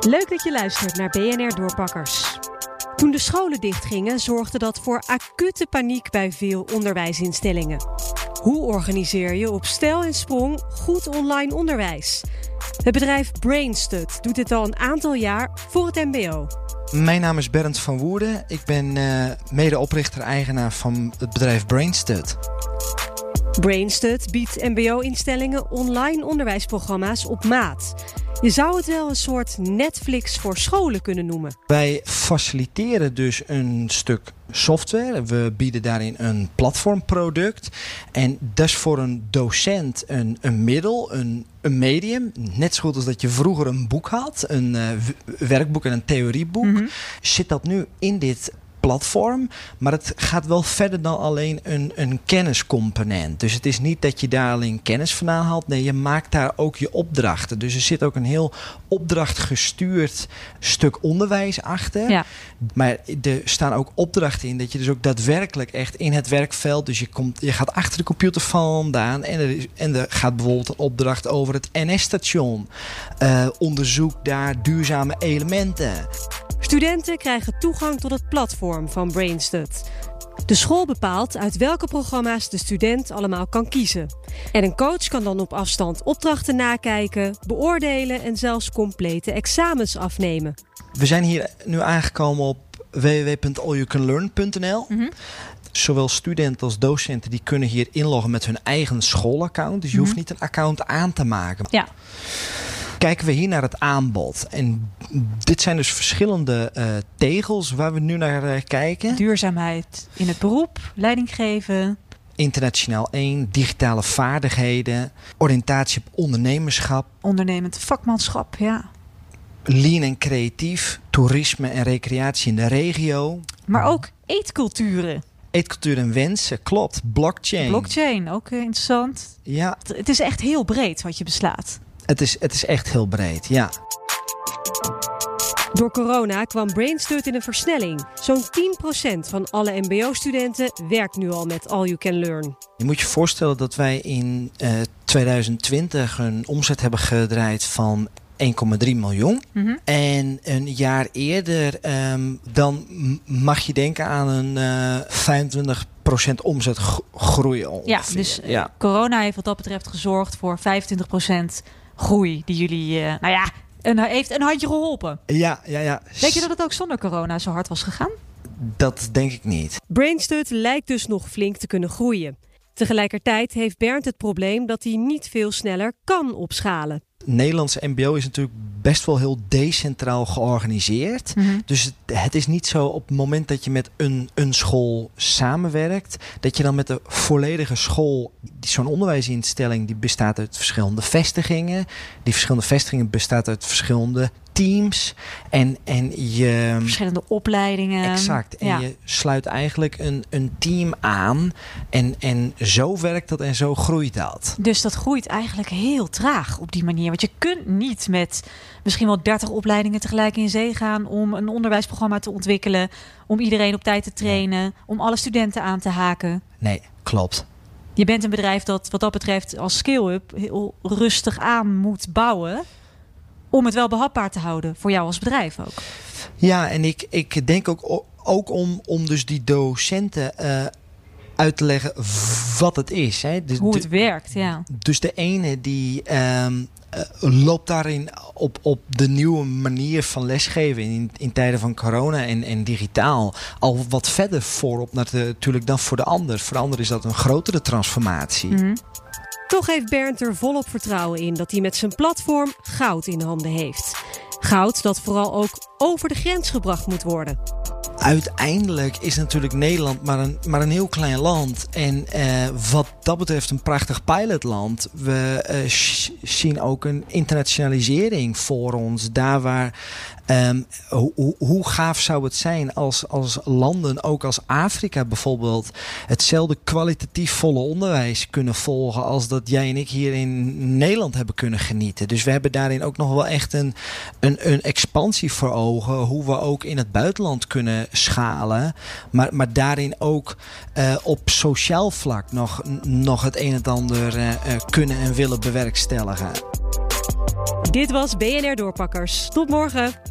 Leuk dat je luistert naar BNR Doorpakkers. Toen de scholen dichtgingen, zorgde dat voor acute paniek bij veel onderwijsinstellingen. Hoe organiseer je op stijl en sprong goed online onderwijs? Het bedrijf Brainstud doet dit al een aantal jaar voor het MBO. Mijn naam is Bernd van Woerden. Ik ben uh, medeoprichter-eigenaar van het bedrijf Brainstud. Brainstud biedt MBO-instellingen online onderwijsprogramma's op maat. Je zou het wel een soort Netflix voor scholen kunnen noemen. Wij faciliteren dus een stuk software. We bieden daarin een platformproduct. En dat is voor een docent een, een middel, een, een medium. Net zo goed als dat je vroeger een boek had, een uh, werkboek en een theorieboek. Mm -hmm. Zit dat nu in dit platform. Maar het gaat wel verder dan alleen een, een kenniscomponent. Dus het is niet dat je daar alleen kennis vandaan haalt. Nee, je maakt daar ook je opdrachten. Dus er zit ook een heel opdrachtgestuurd stuk onderwijs achter. Ja. Maar er staan ook opdrachten in dat je dus ook daadwerkelijk echt in het werkveld. Dus je, komt, je gaat achter de computer vandaan. En er, is, en er gaat bijvoorbeeld een opdracht over het NS-station. Uh, onderzoek daar duurzame elementen. Studenten krijgen toegang tot het platform van Brainstud. De school bepaalt uit welke programma's de student allemaal kan kiezen. En een coach kan dan op afstand opdrachten nakijken, beoordelen en zelfs complete examens afnemen. We zijn hier nu aangekomen op www.allyoucanlearn.nl. Mm -hmm. Zowel studenten als docenten die kunnen hier inloggen met hun eigen schoolaccount. Dus je mm -hmm. hoeft niet een account aan te maken. Ja kijken we hier naar het aanbod. En dit zijn dus verschillende uh, tegels waar we nu naar uh, kijken. Duurzaamheid in het beroep, leiding geven. Internationaal 1, digitale vaardigheden, oriëntatie op ondernemerschap. Ondernemend vakmanschap, ja. Lean en creatief, toerisme en recreatie in de regio. Maar ook eetculturen. Eetcultuur en wensen, klopt. Blockchain. Blockchain, ook interessant. Ja. Het is echt heel breed wat je beslaat. Het is, het is echt heel breed, ja. Door corona kwam Brainstud in een versnelling. Zo'n 10% van alle MBO-studenten werkt nu al met All You Can Learn. Je moet je voorstellen dat wij in uh, 2020 een omzet hebben gedraaid van 1,3 miljoen. Mm -hmm. En een jaar eerder, um, dan mag je denken aan een uh, 25 omzet groei. Ja, dus ja. corona heeft wat dat betreft gezorgd voor 25 groei die jullie, uh, nou ja, een, heeft een handje geholpen. Ja, ja, ja. Denk je dat het ook zonder corona zo hard was gegaan? Dat denk ik niet. Brainstud lijkt dus nog flink te kunnen groeien. Tegelijkertijd heeft Bernd het probleem dat hij niet veel sneller kan opschalen. Nederlands MBO is natuurlijk best wel heel decentraal georganiseerd. Mm -hmm. Dus het, het, is niet zo op het moment dat je met een, een school samenwerkt, dat je dan met de volledige school, zo'n onderwijsinstelling, die bestaat uit verschillende vestigingen. Die verschillende vestigingen bestaat uit verschillende teams en, en je... Verschillende opleidingen. Exact. En ja. je sluit eigenlijk een, een team aan en, en zo werkt dat en zo groeit dat. Dus dat groeit eigenlijk heel traag op die manier. Want je kunt niet met misschien wel 30 opleidingen tegelijk in zee gaan om een onderwijsprogramma te ontwikkelen, om iedereen op tijd te trainen, nee. om alle studenten aan te haken. Nee, klopt. Je bent een bedrijf dat wat dat betreft als scale-up heel rustig aan moet bouwen om het wel behapbaar te houden voor jou als bedrijf ook. Ja, en ik, ik denk ook, ook om, om dus die docenten uh, uit te leggen wat het is. Hè. Dus, Hoe het werkt, ja. Dus de ene die um, uh, loopt daarin op, op de nieuwe manier van lesgeven in, in tijden van corona en, en digitaal al wat verder voorop natuurlijk dan voor de ander. Voor de ander is dat een grotere transformatie. Mm -hmm. Toch heeft Bernd er volop vertrouwen in dat hij met zijn platform goud in handen heeft. Goud dat vooral ook over de grens gebracht moet worden. Uiteindelijk is natuurlijk Nederland maar een, maar een heel klein land. En uh, wat dat betreft een prachtig pilotland. We uh, zien ook een internationalisering voor ons. Daar waar hoe, hoe, gaaf zou het zijn als, als landen, ook als Afrika bijvoorbeeld, hetzelfde kwalitatief volle onderwijs kunnen volgen als dat jij en ik hier in Nederland hebben kunnen genieten. Dus we hebben daarin ook nog wel echt een, een, een expansie voor ogen, hoe we ook in het buitenland kunnen schalen, maar, maar daarin ook uh, op sociaal vlak nog, nog het een en ander kunnen en willen bewerkstelligen. Dit was BNR Doorpakkers. Tot morgen.